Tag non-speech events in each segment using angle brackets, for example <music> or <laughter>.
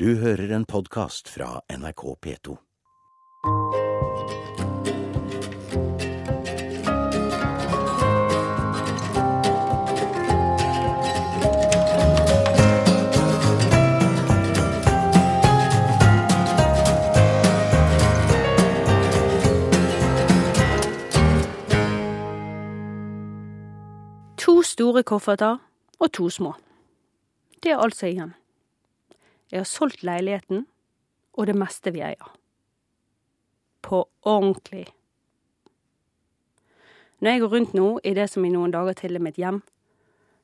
Du hører en podkast fra NRK P2. To store kofferter og to små. Det er altså igjen. Jeg har solgt leiligheten og det meste vi eier. På ordentlig. Når jeg går rundt nå i det som i noen dager til er mitt hjem,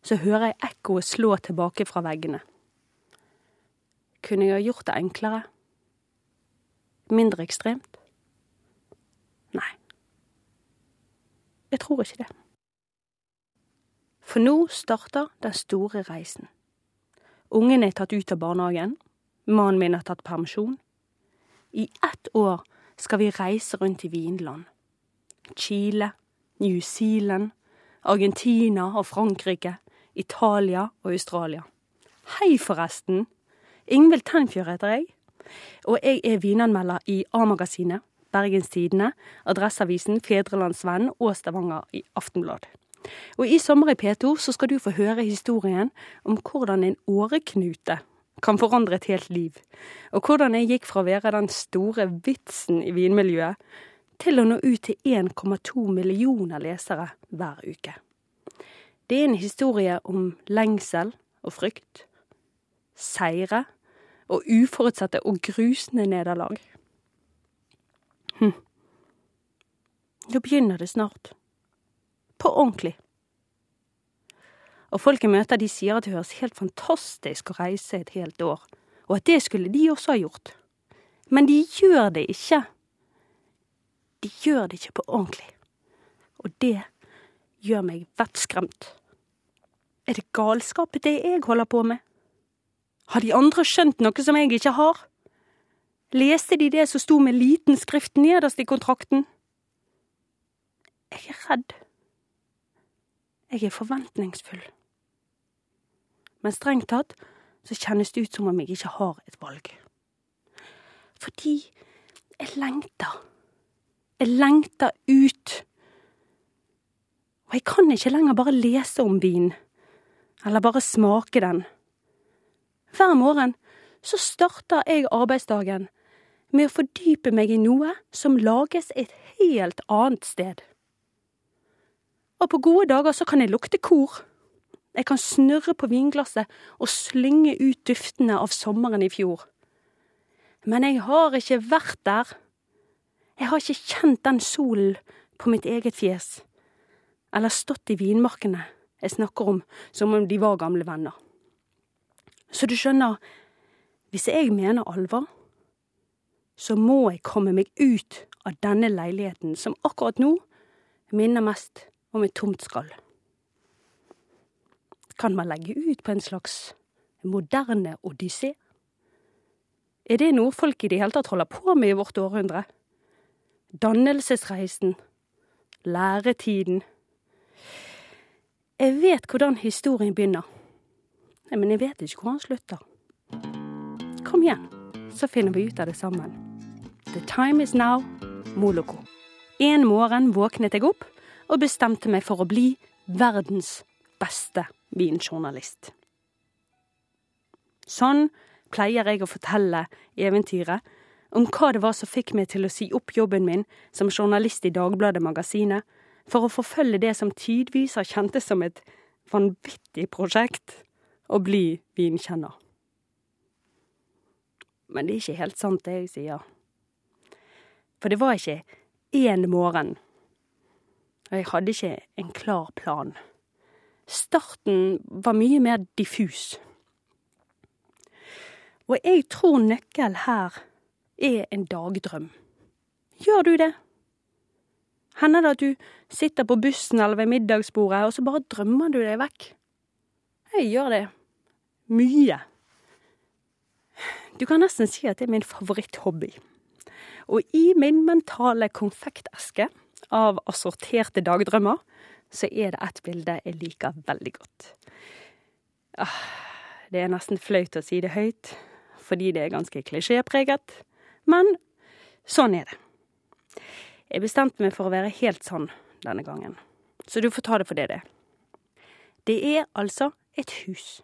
så hører jeg ekkoet slå tilbake fra veggene. Kunne jeg ha gjort det enklere? Mindre ekstremt? Nei. Jeg tror ikke det. For nå starter den store reisen. Ungen er tatt ut av barnehagen. Mannen min har tatt permisjon. I ett år skal vi reise rundt i vinland. Chile, New Zealand, Argentina og Frankrike, Italia og Australia. Hei, forresten! Ingvild Tenfjord heter jeg. Og jeg er vinanmelder i A-magasinet, Bergens Tidende, Adresseavisen, Fedrelandsvennen og Stavanger i Aftenblad. Og i Sommer i P2 så skal du få høre historien om hvordan en åreknute kan forandre et helt liv. Og hvordan jeg gikk fra å være den store vitsen i vinmiljøet til å nå ut til 1,2 millioner lesere hver uke. Det er en historie om lengsel og frykt, seire og uforutsette og grusende nederlag. Hm. Nå begynner det snart på ordentlig. Og folk jeg møter, de sier at det høres helt fantastisk å reise et helt år, og at det skulle de også ha gjort. Men de gjør det ikke. De gjør det ikke på ordentlig. Og det gjør meg vettskremt. Er det galskap, det jeg holder på med? Har de andre skjønt noe som jeg ikke har? Leste de det som sto med liten skrift nederst i kontrakten? Jeg er redd. Jeg er forventningsfull. Men strengt tatt så kjennes det ut som om jeg ikke har et valg. Fordi jeg lengter. Jeg lengter ut. Og jeg kan ikke lenger bare lese om vin, eller bare smake den. Hver morgen så starter jeg arbeidsdagen med å fordype meg i noe som lages et helt annet sted. Og på gode dager så kan jeg lukte kor. Jeg kan snurre på vinglasset og slynge ut duftene av sommeren i fjor. Men jeg har ikke vært der. Jeg har ikke kjent den solen på mitt eget fjes, eller stått i vinmarkene jeg snakker om som om de var gamle venner. Så du skjønner, hvis jeg mener alvor, så må jeg komme meg ut av denne leiligheten som akkurat nå minner mest om med tomt skall. Kan man legge ut på en slags moderne odyssé? Er det noe folk i det hele tatt holder på med i vårt århundre? Dannelsesreisen? Læretiden? Jeg vet hvordan historien begynner, men jeg vet ikke hvor han slutter. Kom igjen, så finner vi ut av det sammen. The time is now, Moloko. En morgen våknet jeg opp og bestemte meg for å bli verdens beste vinjournalist. Sånn pleier jeg å fortelle eventyret om hva det var som fikk meg til å si opp jobben min som journalist i Dagbladet Magasinet, for å forfølge det som tidvis har kjentes som et vanvittig prosjekt å bli vinkjenner. Men det er ikke helt sant, det jeg sier. For det var ikke én morgen, og jeg hadde ikke en klar plan. Starten var mye mer diffus. Og jeg tror nøkkel her er en dagdrøm. Gjør du det? Hender det at du sitter på bussen eller ved middagsbordet, og så bare drømmer du deg vekk? Jeg gjør det. Mye. Du kan nesten si at det er min favoritthobby. Og i min mentale konfekteske av assorterte dagdrømmer, så er det ett bilde jeg liker veldig godt. Ah, det er nesten flaut å si det høyt, fordi det er ganske klisjépreget, men sånn er det. Jeg bestemte meg for å være helt sann denne gangen, så du får ta det for det det er. Det er altså et hus.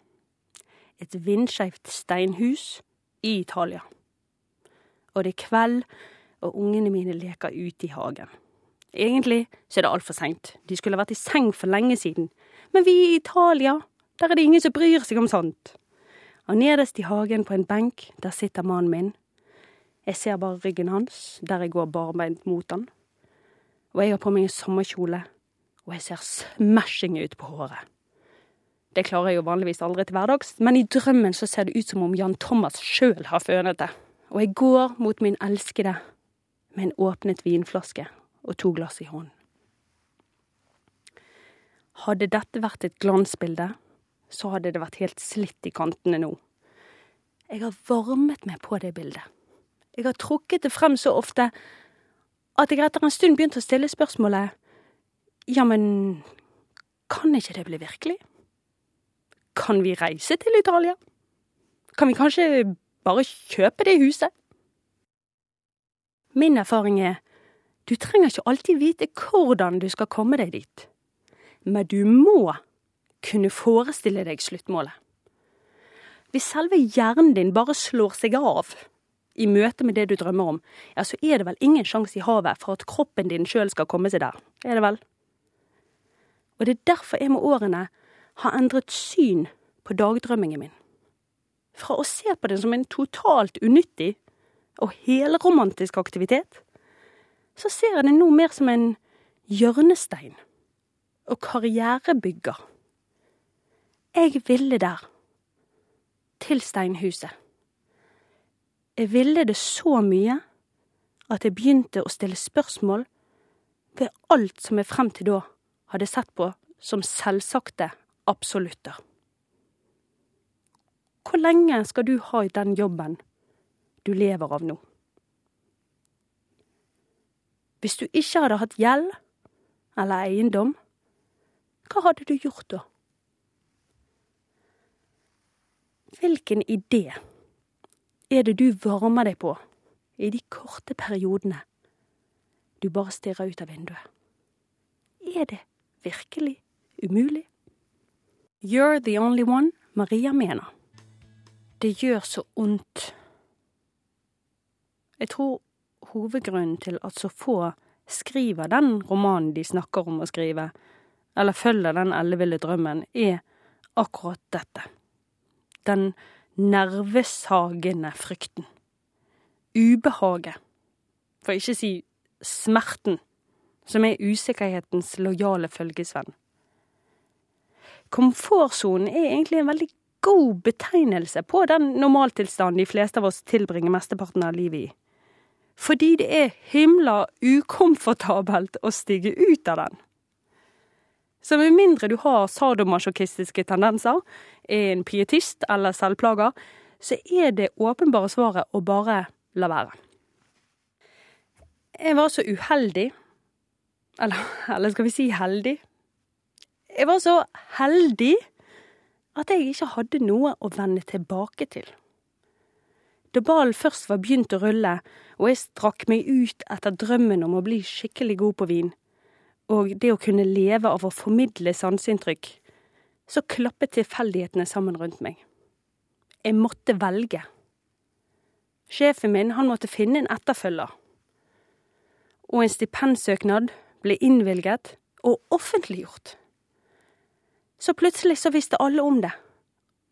Et vindskeivt steinhus i Italia. Og det er kveld, og ungene mine leker ute i hagen. Egentlig så er det altfor seint. De skulle vært i seng for lenge siden. Men vi i Italia, der er det ingen som bryr seg om sånt. Og nederst i hagen på en benk, der sitter mannen min. Jeg ser bare ryggen hans, der jeg går barbeint mot han. Og jeg har på meg en sommerkjole, og jeg ser smashing ut på håret. Det klarer jeg jo vanligvis aldri til hverdags, men i drømmen så ser det ut som om Jan Thomas sjøl har fønet det. Og jeg går mot min elskede med en åpnet vinflaske og to glass i hånden. Hadde dette vært et glansbilde, så hadde det vært helt slitt i kantene nå. Jeg har varmet meg på det bildet. Jeg har trukket det frem så ofte at jeg etter en stund begynte å stille spørsmålet Ja, men kan ikke det bli virkelig? Kan vi reise til Italia? Kan vi kanskje bare kjøpe det huset? Min erfaring er du trenger ikke alltid vite hvordan du skal komme deg dit, men du må kunne forestille deg sluttmålet. Hvis selve hjernen din bare slår seg av i møte med det du drømmer om, ja, så er det vel ingen sjanse i havet for at kroppen din sjøl skal komme seg der, er det vel? Og det er derfor jeg med årene har endret syn på dagdrømmingen min. Fra å se på den som en totalt unyttig og helromantisk aktivitet, så ser jeg det nå mer som en hjørnestein og karrierebygger. Jeg ville der, til steinhuset. Jeg ville det så mye at jeg begynte å stille spørsmål ved alt som jeg frem til da hadde sett på som selvsagte absolutter. Hvor lenge skal du ha den jobben du lever av nå? Hvis du ikke hadde hatt gjeld eller eiendom, hva hadde du gjort da? Hvilken idé er det du varmer deg på i de korte periodene du bare stirrer ut av vinduet? Er det virkelig umulig? You're the only one, Maria mener. Det gjør så ondt. Jeg tror hovedgrunnen til at så få skriver den romanen de snakker om å skrive, eller følger den elleville drømmen, er akkurat dette. Den nervesagende frykten. Ubehaget. For ikke si smerten, som er usikkerhetens lojale følgesvenn. Komfortsonen er egentlig en veldig god betegnelse på den normaltilstanden de fleste av oss tilbringer mesteparten av livet i. Fordi det er himla ukomfortabelt å stige ut av den. Så med mindre du har sadomasochistiske tendenser, er en pietist eller selvplager, så er det åpenbare svaret å bare la være. Jeg var så uheldig, eller, eller skal vi si heldig? Jeg var så heldig at jeg ikke hadde noe å vende tilbake til. Da ballen først var begynt å rulle, og jeg strakk meg ut etter drømmen om å bli skikkelig god på vin, og det å kunne leve av å formidle sanseinntrykk, så klappet tilfeldighetene sammen rundt meg. Jeg måtte velge. Sjefen min, han måtte finne en etterfølger. Og en stipendsøknad ble innvilget og offentliggjort. Så plutselig så visste alle om det,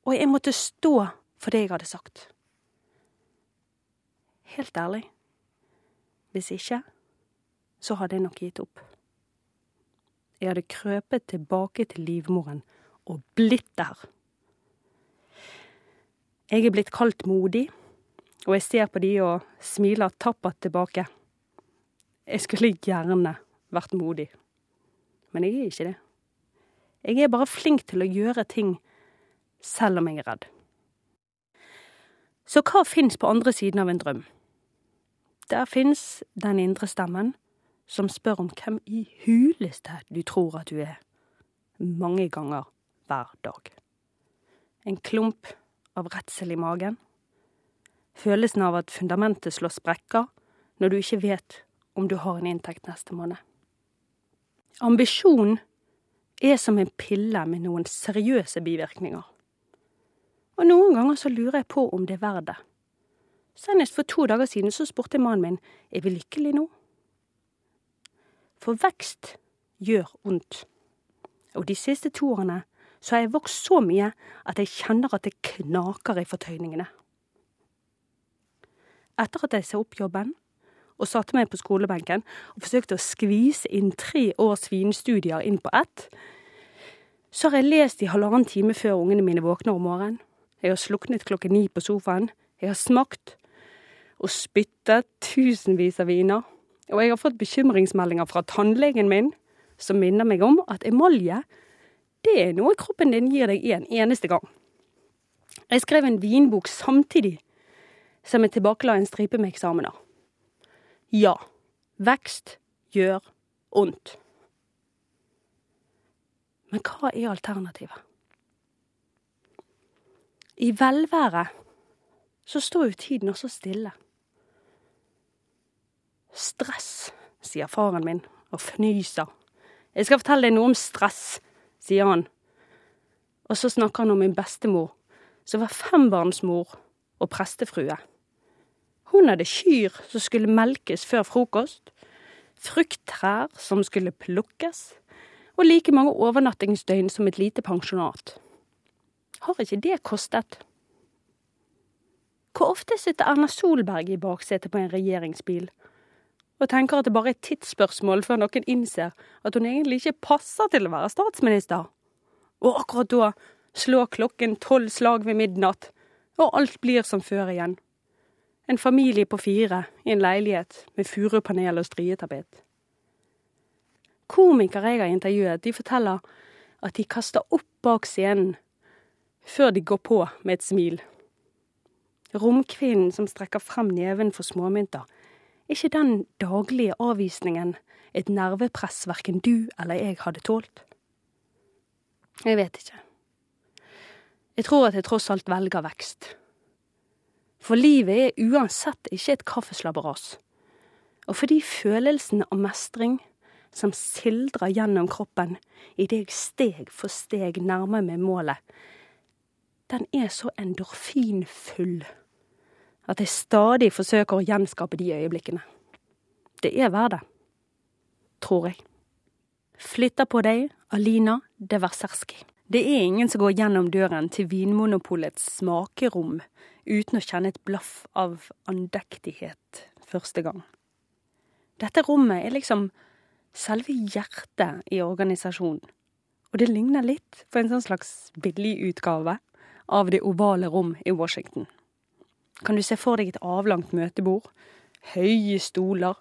og jeg måtte stå for det jeg hadde sagt. Helt ærlig, hvis ikke, så hadde jeg nok gitt opp. Jeg hadde krøpet tilbake til livmoren og blitt der. Jeg er blitt kalt modig, og jeg ser på de og smiler tappert tilbake. Jeg skulle gjerne vært modig, men jeg er ikke det. Jeg er bare flink til å gjøre ting selv om jeg er redd. Så hva fins på andre siden av en drøm? Der fins den indre stemmen som spør om hvem i huleste du tror at du er, mange ganger hver dag. En klump av redsel i magen, følelsen av at fundamentet slår sprekker når du ikke vet om du har en inntekt neste måned. Ambisjon er som en pille med noen seriøse bivirkninger. Og noen ganger så lurer jeg på om det er verdt det. Senest for to dager siden så spurte mannen min er vi lykkelige nå. For vekst gjør ondt. Og de siste to årene så har jeg vokst så mye at jeg kjenner at det knaker i fortøyningene. Etter at jeg sa opp jobben og satte meg på skolebenken og forsøkte å skvise inn tre års vinstudier inn på ett, så har jeg lest i halvannen time før ungene mine våkner om morgenen. Jeg har sluknet klokken ni på sofaen. Jeg har smakt og spyttet tusenvis av viner. Og jeg har fått bekymringsmeldinger fra tannlegen min som minner meg om at emalje, det er noe kroppen din gir deg en eneste gang. Jeg skrev en vinbok samtidig som jeg tilbakela en stripe med eksamener. Ja, vekst gjør ondt. Men hva er alternativet? I velvære så står jo tiden også stille. Stress, sier faren min og fnyser. Jeg skal fortelle deg noe om stress, sier han. Og så snakker han om min bestemor, som var fembarnsmor og prestefrue. Hun hadde kyr som skulle melkes før frokost, frukttrær som skulle plukkes, og like mange overnattingsdøgn som et lite pensjonat. Har ikke det kostet? Hvor ofte sitter Erna Solberg i baksetet på en regjeringsbil og tenker at det bare er et tidsspørsmål før noen innser at hun egentlig ikke passer til å være statsminister? Og akkurat da slår klokken tolv slag ved midnatt, og alt blir som før igjen. En familie på fire i en leilighet med furupanel og strietapet. Komikere jeg har intervjuet, de forteller at de kaster opp bak scenen før de går på med et smil. Romkvinnen som strekker frem neven for småmynter, er ikke den daglige avvisningen et nervepress verken du eller jeg hadde tålt? Jeg vet ikke. Jeg tror at jeg tross alt velger vekst. For livet er uansett ikke et kaffeslabberas. Og fordi følelsen av mestring som sildrer gjennom kroppen idet jeg steg for steg nærmer meg målet, den er så endorfinfull at jeg stadig forsøker å gjenskape de øyeblikkene. Det er verdt det. Tror jeg. Flytter på deg, Alina Deverserski. Det er ingen som går gjennom døren til Vinmonopolets smakerom uten å kjenne et blaff av andektighet første gang. Dette rommet er liksom selve hjertet i organisasjonen. Og det ligner litt på en sånn slags billig utgave av Det ovale rom i Washington. Kan du se for deg et avlangt møtebord, høye stoler,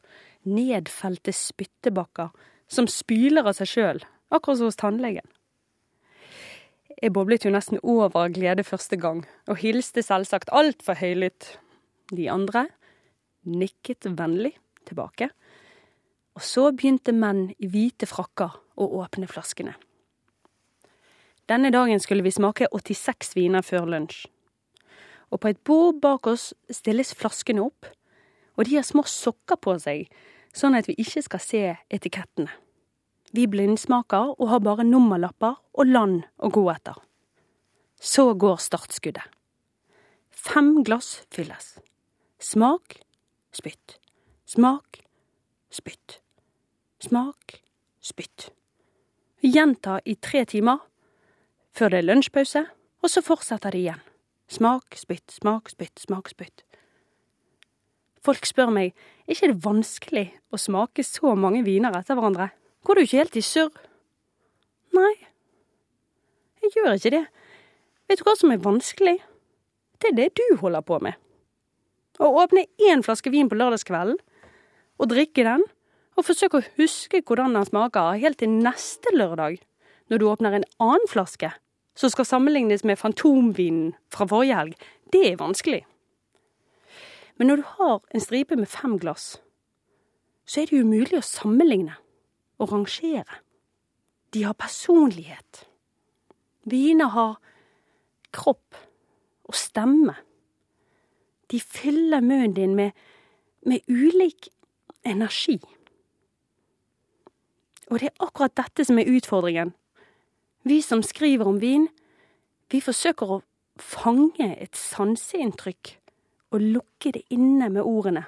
nedfelte spyttebakker som spyler av seg sjøl, akkurat som hos tannlegen. Jeg boblet jo nesten over av glede første gang, og hilste selvsagt altfor høylytt. De andre nikket vennlig tilbake, og så begynte menn i hvite frakker å åpne flaskene. Denne dagen skulle vi smake 86 viner før lunsj. Og på et bord bak oss stilles flaskene opp, og de har små sokker på seg, sånn at vi ikke skal se etikettene. Vi blindsmaker og har bare nummerlapper og land å gå etter. Så går startskuddet. Fem glass fylles. Smak, spytt. Smak, spytt. Smak, spytt. Gjenta i tre timer, før det er lunsjpause, og så fortsetter det igjen. Smak, spytt, smak, spytt, smak, spytt. Folk spør meg, er ikke det vanskelig å smake så mange viner etter hverandre? Går du ikke helt i surr? Nei, jeg gjør ikke det. Vet du hva som er vanskelig? Det er det du holder på med. Å åpne én flaske vin på lørdagskvelden, og drikke den, og forsøke å huske hvordan den smaker helt til neste lørdag, når du åpner en annen flaske som skal sammenlignes med fantomvinen fra forrige helg, det er vanskelig. Men når du har en stripe med fem glass, så er det jo mulig å sammenligne og rangere. De har personlighet. Viner har kropp og stemme. De fyller munnen din med, med ulik energi. Og det er akkurat dette som er utfordringen. Vi som skriver om vin, vi forsøker å fange et sanseinntrykk og lukke det inne med ordene.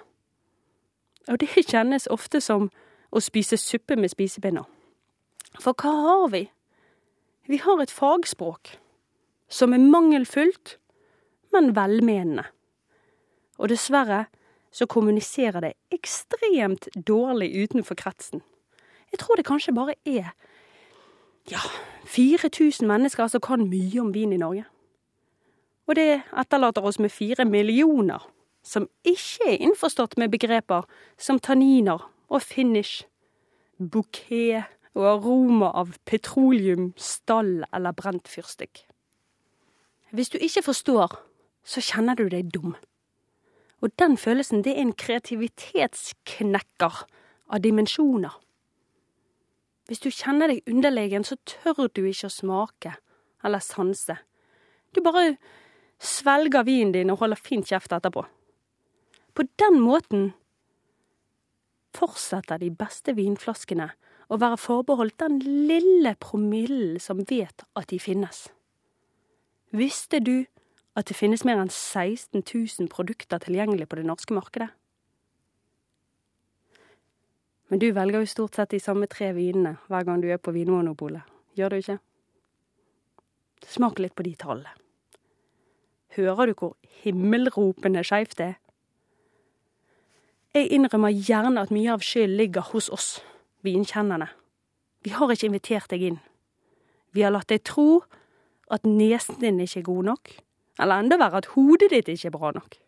Og det kjennes ofte som å spise suppe med spisepinner. For hva har vi? Vi har et fagspråk som er mangelfullt, men velmenende. Og dessverre så kommuniserer det ekstremt dårlig utenfor kretsen. Jeg tror det kanskje bare er ja, 4000 mennesker som kan mye om vin i Norge. Og det etterlater oss med fire millioner som ikke er innforstått med begreper som tanniner og finish, bouquet og aroma av petroleum, stall eller brent fyrstikk. Hvis du ikke forstår, så kjenner du deg dum. Og den følelsen, det er en kreativitetsknekker av dimensjoner. Hvis du kjenner deg underlegen, så tør du ikke å smake eller sanse. Du bare svelger vinen din og holder fint kjeft etterpå. På den måten fortsetter de beste vinflaskene å være forbeholdt den lille promillen som vet at de finnes. Visste du at det finnes mer enn 16 000 produkter tilgjengelig på det norske markedet? Men du velger jo stort sett de samme tre vinene hver gang du er på Vinmonopolet, gjør du ikke? Smak litt på de tallene. Hører du hvor himmelropende skeivt det er? Jeg innrømmer gjerne at mye av skylden ligger hos oss, vinkjennerne. Vi har ikke invitert deg inn. Vi har latt deg tro at nesen din ikke er god nok, eller enda verre at hodet ditt ikke er bra nok.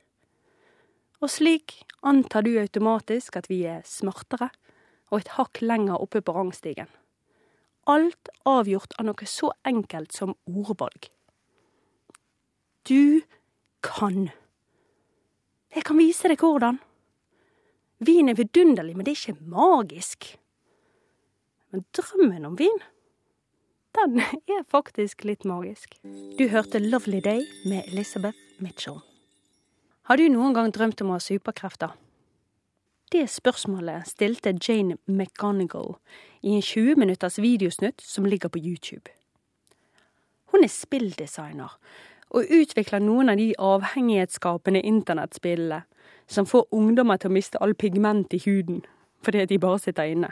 Og slik antar du automatisk at vi er smartere og et hakk lenger oppe på rangstigen. Alt avgjort av noe så enkelt som ordvalg. Du kan. Jeg kan vise deg hvordan. Vin er vidunderlig, men det er ikke magisk. Men drømmen om vin, den <laughs> er faktisk litt magisk. Du hørte Lovely Day med Elizabeth Mitchell. Har du noen gang drømt om å ha superkrefter? Det spørsmålet stilte Jane McGonigal i en 20 minutters videosnutt som ligger på YouTube. Hun er spilldesigner og utvikler noen av de avhengighetsskapende internettspillene som får ungdommer til å miste all pigment i huden fordi de bare sitter inne.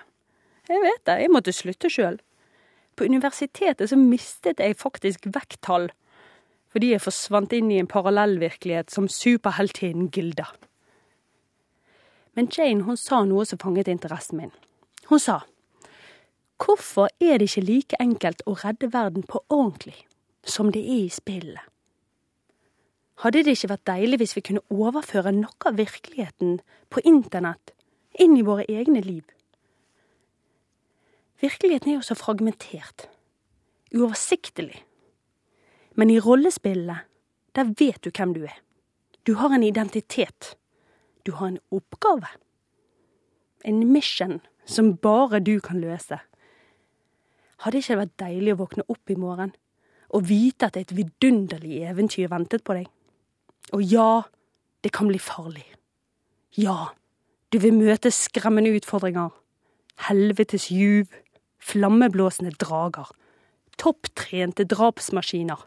Jeg vet det, jeg måtte slutte sjøl. På universitetet så mistet jeg faktisk vekttall fordi jeg forsvant inn i en parallellvirkelighet som superheltinnen Gilda. Men Jane hun sa noe som fanget interessen min. Hun sa hvorfor er det ikke like enkelt å redde verden på ordentlig som det er i spillet? Hadde det ikke vært deilig hvis vi kunne overføre noe av virkeligheten på internett inn i våre egne liv? Virkeligheten er jo så fragmentert, uoversiktlig. Men i rollespillet, der vet du hvem du er. Du har en identitet. Du har en oppgave. En mission som bare du kan løse. Hadde det ikke vært deilig å våkne opp i morgen og vite at et vidunderlig eventyr ventet på deg? Og ja, det kan bli farlig. Ja, du vil møte skremmende utfordringer. Helvetes juv, flammeblåsende drager, topptrente drapsmaskiner.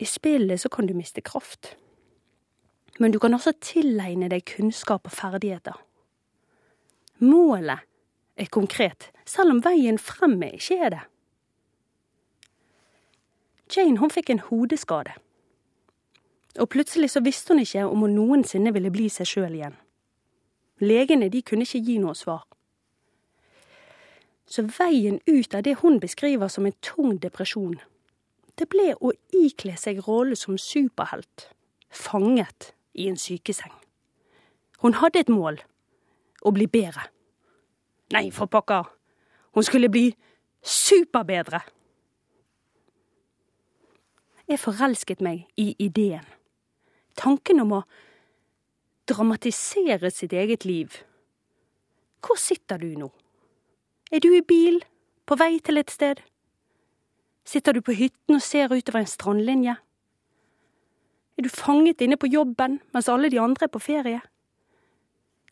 I spillet så kan du miste kraft men du kan også tilegne deg kunnskap og ferdigheter. Målet er konkret, selv om veien frem ikke er det. Jane hun fikk en hodeskade. Og plutselig så visste hun ikke om hun noensinne ville bli seg sjøl igjen. Legene de kunne ikke gi noe svar. Så veien ut av det hun beskriver som en tung depresjon, det ble å ikle seg rollen som superhelt, fanget i en sykeseng. Hun hadde et mål å bli bedre. Nei, for pokker, hun skulle bli superbedre. Jeg forelsket meg i ideen. Tanken om å dramatisere sitt eget liv. Hvor sitter du nå? Er du i bil, på vei til et sted? Sitter du på hytten og ser utover en strandlinje? Er du fanget inne på jobben mens alle de andre er på ferie?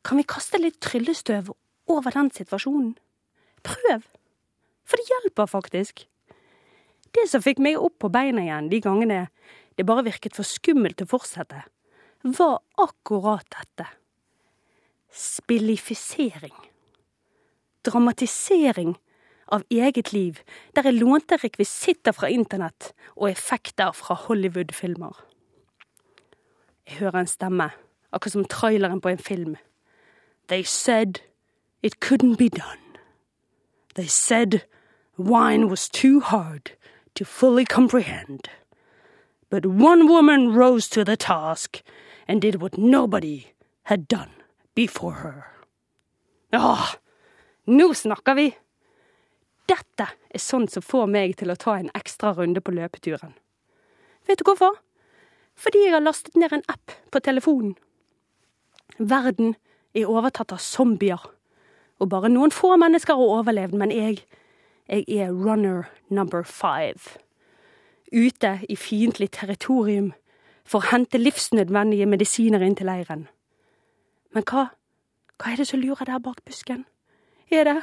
Kan vi kaste litt tryllestøv over den situasjonen? Prøv, for det hjelper faktisk. Det som fikk meg opp på beina igjen de gangene det bare virket for skummelt å fortsette, var akkurat dette. Spillifisering. Dramatisering av eget liv, der jeg lånte rekvisitter fra internett og effekter fra Hollywood-filmer. Jeg hører en stemme, akkurat som traileren på en film. They said it couldn't be done. They said wine was too hard to fully comprehend. But one woman rose to the task and did what nobody had done before her. Åh, nå snakker vi! Dette er sånt som får meg til å ta en ekstra runde på løpeturen. Vet du hvorfor? Fordi jeg har lastet ned en app på telefonen. Verden er overtatt av zombier, og bare noen få mennesker har overlevd, men jeg, jeg er runner number five. Ute i fiendtlig territorium for å hente livsnødvendige medisiner inn til leiren. Men hva, hva er det som lurer der bak busken? Er det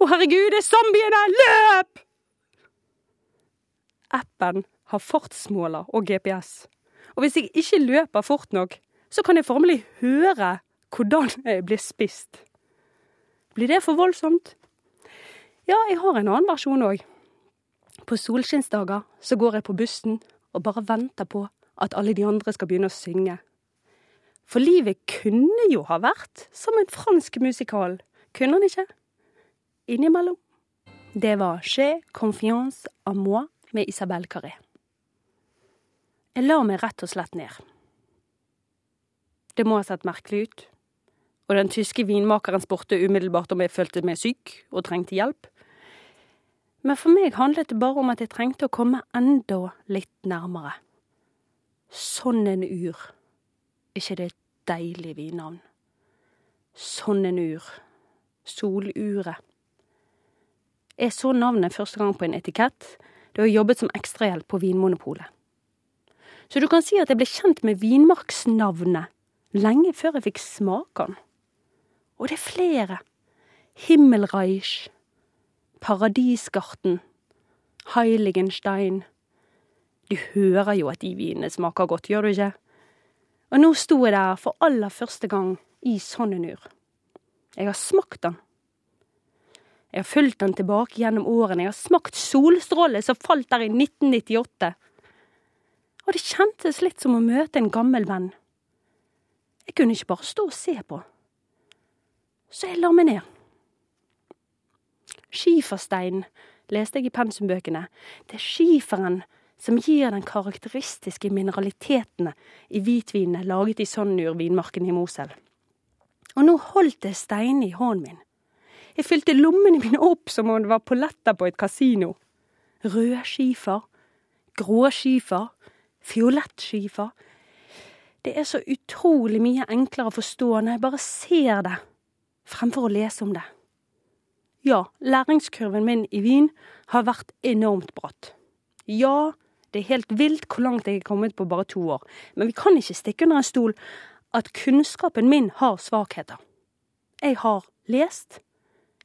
Å, herregud, det er zombiene! Løp! Appen har fartsmåler og GPS. Og hvis jeg ikke løper fort nok, så kan jeg formelig høre hvordan jeg blir spist. Blir det for voldsomt? Ja, jeg har en annen versjon òg. På solskinnsdager så går jeg på bussen og bare venter på at alle de andre skal begynne å synge. For livet kunne jo ha vært som en fransk musikal, kunne han ikke? Innimellom. Det var Chez Confiance à moi med Isabel Carré. Jeg la meg rett og slett ned. Det må ha sett merkelig ut, og den tyske vinmakeren spurte umiddelbart om jeg følte meg syk og trengte hjelp. Men for meg handlet det bare om at jeg trengte å komme enda litt nærmere. Sånn en ur. ikke det et deilig vinnavn? Sånn en ur. Soluret. Jeg så navnet første gang på en etikett da jeg jobbet som ekstrahjelp på Vinmonopolet. Så du kan si at jeg ble kjent med vinmarksnavnet lenge før jeg fikk smake den. Og det er flere. Himmelreich, Paradisgarten, Heiligenstein. Du hører jo at de vinene smaker godt, gjør du ikke? Og nå sto jeg der for aller første gang i Sonnenur. Jeg har smakt den. Jeg har fulgt den tilbake gjennom årene. Jeg har smakt solstråle som falt der i 1998. Og det kjentes litt som å møte en gammel venn. Jeg kunne ikke bare stå og se på. Så jeg la meg ned. Skiferstein leste jeg i pensumbøkene. Det er skiferen som gir den karakteristiske mineralitetene i hvitvinene laget i Sonnur vinmarken i Mosel. Og nå holdt jeg steinene i hånden min. Jeg fylte lommene mine opp som om det var polletter på et kasino. Rød skifer, grå skifer, fiolett skifer. Det er så utrolig mye enklere å forstå når jeg bare ser det, fremfor å lese om det. Ja, læringskurven min i Wien har vært enormt bratt. Ja, det er helt vilt hvor langt jeg er kommet på bare to år, men vi kan ikke stikke under en stol at kunnskapen min har svakheter. Jeg har lest,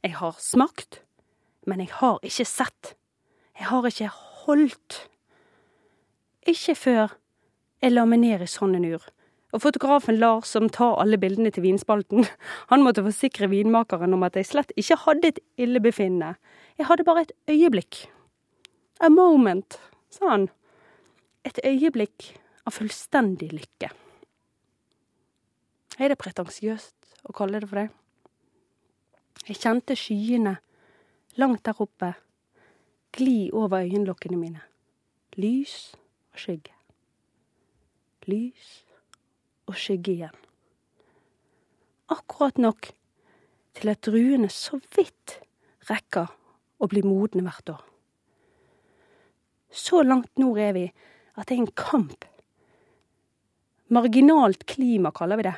jeg har smakt, men jeg har ikke sett. Jeg har ikke holdt. Ikke før jeg la meg ned i sånn ur. Og fotografen Lars, som tar alle bildene til vinspalten, <laughs> han måtte forsikre vinmakeren om at jeg slett ikke hadde et illebefinnende. Jeg hadde bare et øyeblikk. A moment, sa han. Et øyeblikk av fullstendig lykke. Er det pretensiøst å kalle det for det? Jeg kjente skyene langt der oppe gli over øyenlokkene mine. Lys og skygge. Lys og skygge igjen. Akkurat nok til at druene så vidt rekker å bli modne hvert år. Så langt nord er vi at det er en kamp. Marginalt klima, kaller vi det.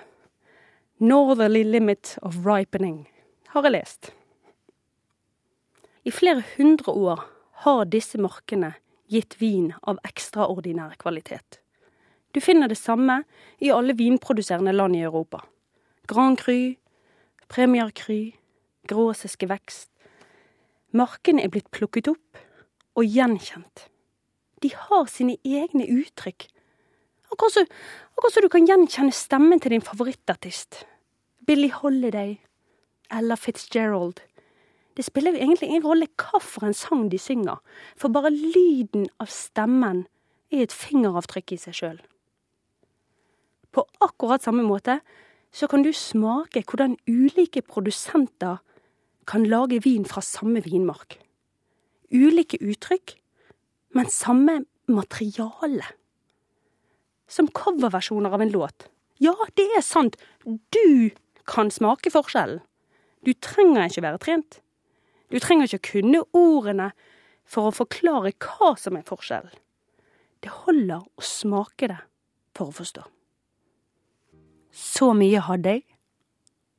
Northerly limit of ripening, har jeg lest. I flere hundre år har disse markene gitt vin av ekstraordinær kvalitet. Du finner det samme i alle vinproduserende land i Europa. Grand Cru, Premier Cru, Gråsiske Vekst. Markene er blitt plukket opp og gjenkjent. De har sine egne uttrykk. Akkurat så, du kan gjenkjenne stemmen til din favorittartist. Billie Holiday eller Fitzgerald. Det spiller jo egentlig ingen rolle hva for en sang de synger, for bare lyden av stemmen er et fingeravtrykk i seg sjøl. På akkurat samme måte så kan du smake hvordan ulike produsenter kan lage vin fra samme vinmark. Ulike uttrykk, men samme materiale. Som coverversjoner av en låt. Ja, det er sant, du kan smake forskjellen. Du trenger ikke være trent. Du trenger ikke kunne ordene for å forklare hva som er forskjellen. Det holder å smake det for å forstå. Så mye hadde jeg.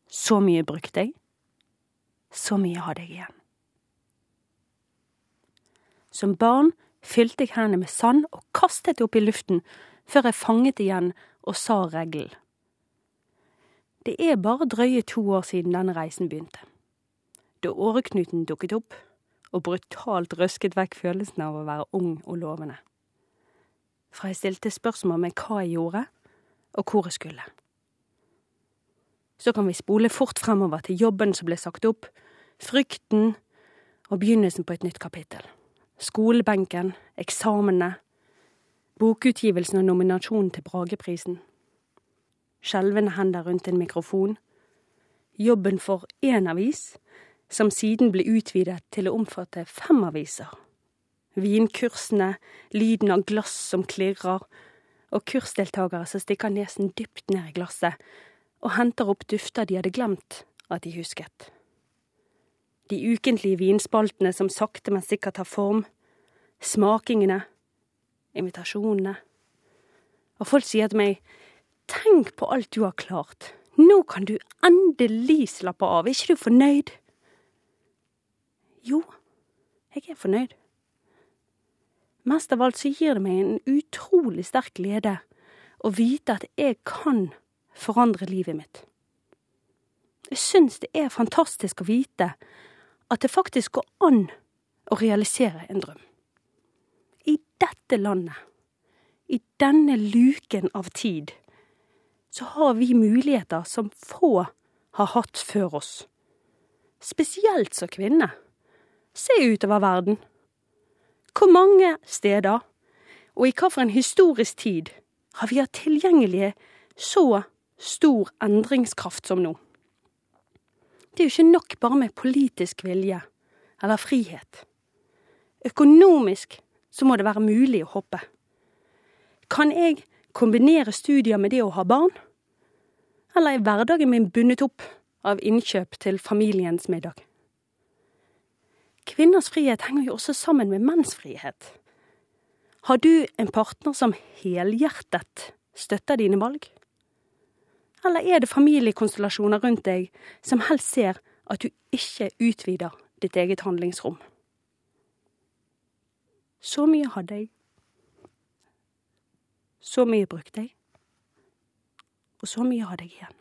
Så mye brukte jeg. Så mye hadde jeg igjen. Som barn fylte jeg hendene med sand og kastet det opp i luften før jeg fanget igjen og sa regelen. Det er bare drøye to år siden denne reisen begynte. Da åreknuten dukket opp og brutalt røsket vekk følelsen av å være ung og lovende. Fra jeg stilte spørsmål med hva jeg gjorde, og hvor jeg skulle. Så kan vi spole fort fremover til jobben som ble sagt opp, frykten og begynnelsen på et nytt kapittel. Skolebenken, eksamene, bokutgivelsen og nominasjonen til Brageprisen. Skjelvende hender rundt en mikrofon. Jobben for én avis, som siden ble utvidet til å omfatte fem aviser. Vinkursene, lyden av glass som klirrer, og kursdeltakere som stikker nesen dypt ned i glasset og henter opp dufter de hadde glemt at de husket. De ukentlige vinspaltene som sakte, men sikkert tar form. Smakingene. Invitasjonene. Og folk sier til meg, tenk på alt du har klart. Nå kan du endelig slappe av, er ikke du fornøyd? Jo, jeg er fornøyd. Mest av alt så gir det meg en utrolig sterk glede å vite at jeg kan forandre livet mitt. Jeg syns det er fantastisk å vite at det faktisk går an å realisere en drøm. I dette landet, i denne luken av tid, så har vi muligheter som få har hatt før oss. Spesielt som kvinne. Se utover verden. Hvor mange steder, og i hvilken historisk tid, har vi hatt tilgjengelige så stor endringskraft som nå. Det er jo ikke nok bare med politisk vilje eller frihet. Økonomisk så må det være mulig å hoppe. Kan jeg kombinere studier med det å ha barn? Eller er hverdagen min bundet opp av innkjøp til familiens middag? Kvinners frihet henger jo også sammen med menns frihet. Har du en partner som helhjertet støtter dine valg? Eller er det familiekonstellasjoner rundt deg som helst ser at du ikke utvider ditt eget handlingsrom? Så mye hadde jeg. Så mye brukte jeg. Og så mye hadde jeg igjen.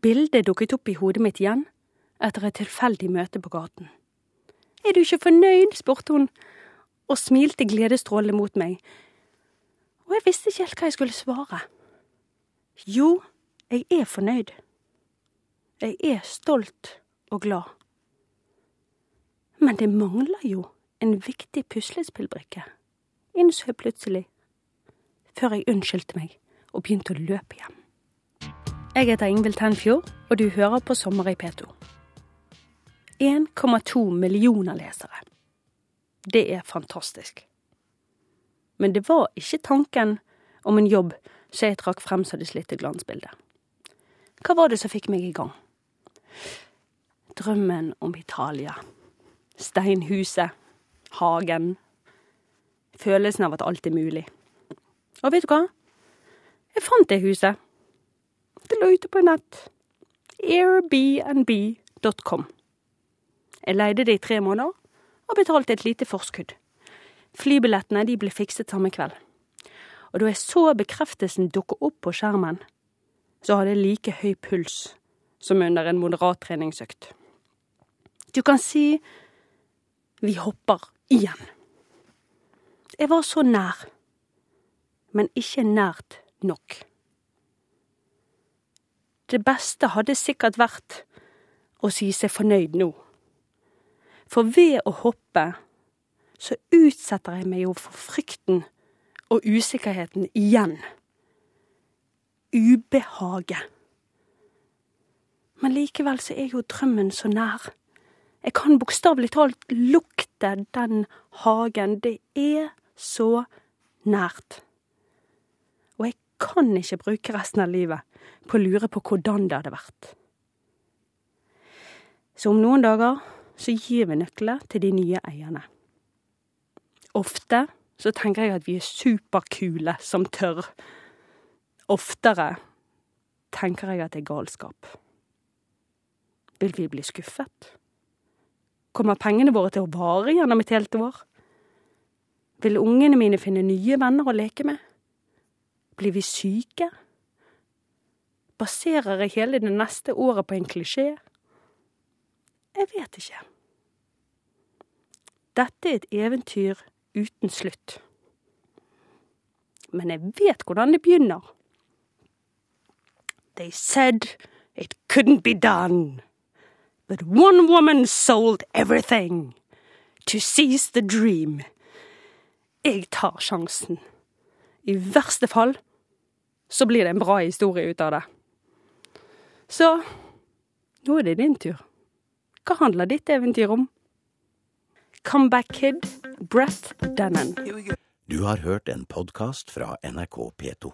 Bildet dukket opp i hodet mitt igjen etter et tilfeldig møte på gaten. Er du ikke fornøyd? spurte hun, og smilte gledesstrålende mot meg. Og jeg visste ikke helt hva jeg skulle svare. Jo, jeg er fornøyd. Jeg er stolt og glad. Men det mangler jo en viktig puslespillbrikke, innså jeg plutselig, før jeg unnskyldte meg og begynte å løpe hjem. Jeg heter Ingvild Tenfjord, og du hører på Sommer i P2. 1,2 millioner lesere. Det er fantastisk. Men det var ikke tanken om en jobb så jeg trakk frem så det slitte glansbildet. Hva var det som fikk meg i gang? Drømmen om Italia. Steinhuset. Hagen. Følelsen av at alt er mulig. Og vet du hva? Jeg fant det huset. Det lå ute på nett. Airbnb.com. Jeg leide det i tre måneder og betalte et lite forskudd. Flybillettene de ble fikset samme kveld. Og da jeg så bekreftelsen dukke opp på skjermen, så hadde jeg like høy puls som under en moderat treningsøkt. Du kan si vi hopper igjen. Jeg var så nær, men ikke nært nok. Det beste hadde sikkert vært å si seg fornøyd nå. For ved å hoppe så utsetter jeg meg jo for frykten og usikkerheten igjen. Ubehaget. Men likevel så er jo drømmen så nær. Jeg kan bokstavelig talt lukte den hagen. Det er så nært. Og jeg kan ikke bruke resten av livet på å lure på hvordan det hadde vært. Så om noen dager så gir vi nøkler til de nye eierne. Ofte så tenker jeg at vi er superkule som tør. Oftere tenker jeg at det er galskap. Vil vi bli skuffet? Kommer pengene våre til å vare gjennom et helt år? Vil ungene mine finne nye venner å leke med? Blir vi syke? Baserer jeg hele det neste året på en klisjé? Jeg vet ikke. Dette er et eventyr uten slutt. Men jeg vet hvordan det begynner. They said it couldn't be done. But one woman sold everything to seize the dream. Jeg tar sjansen. I verste fall så blir det en bra historie ut av det. Så nå er det din tur. Hva handler ditt eventyr om? Comeback Kid, Brett Dennen. Du har hørt en podkast fra NRK P2.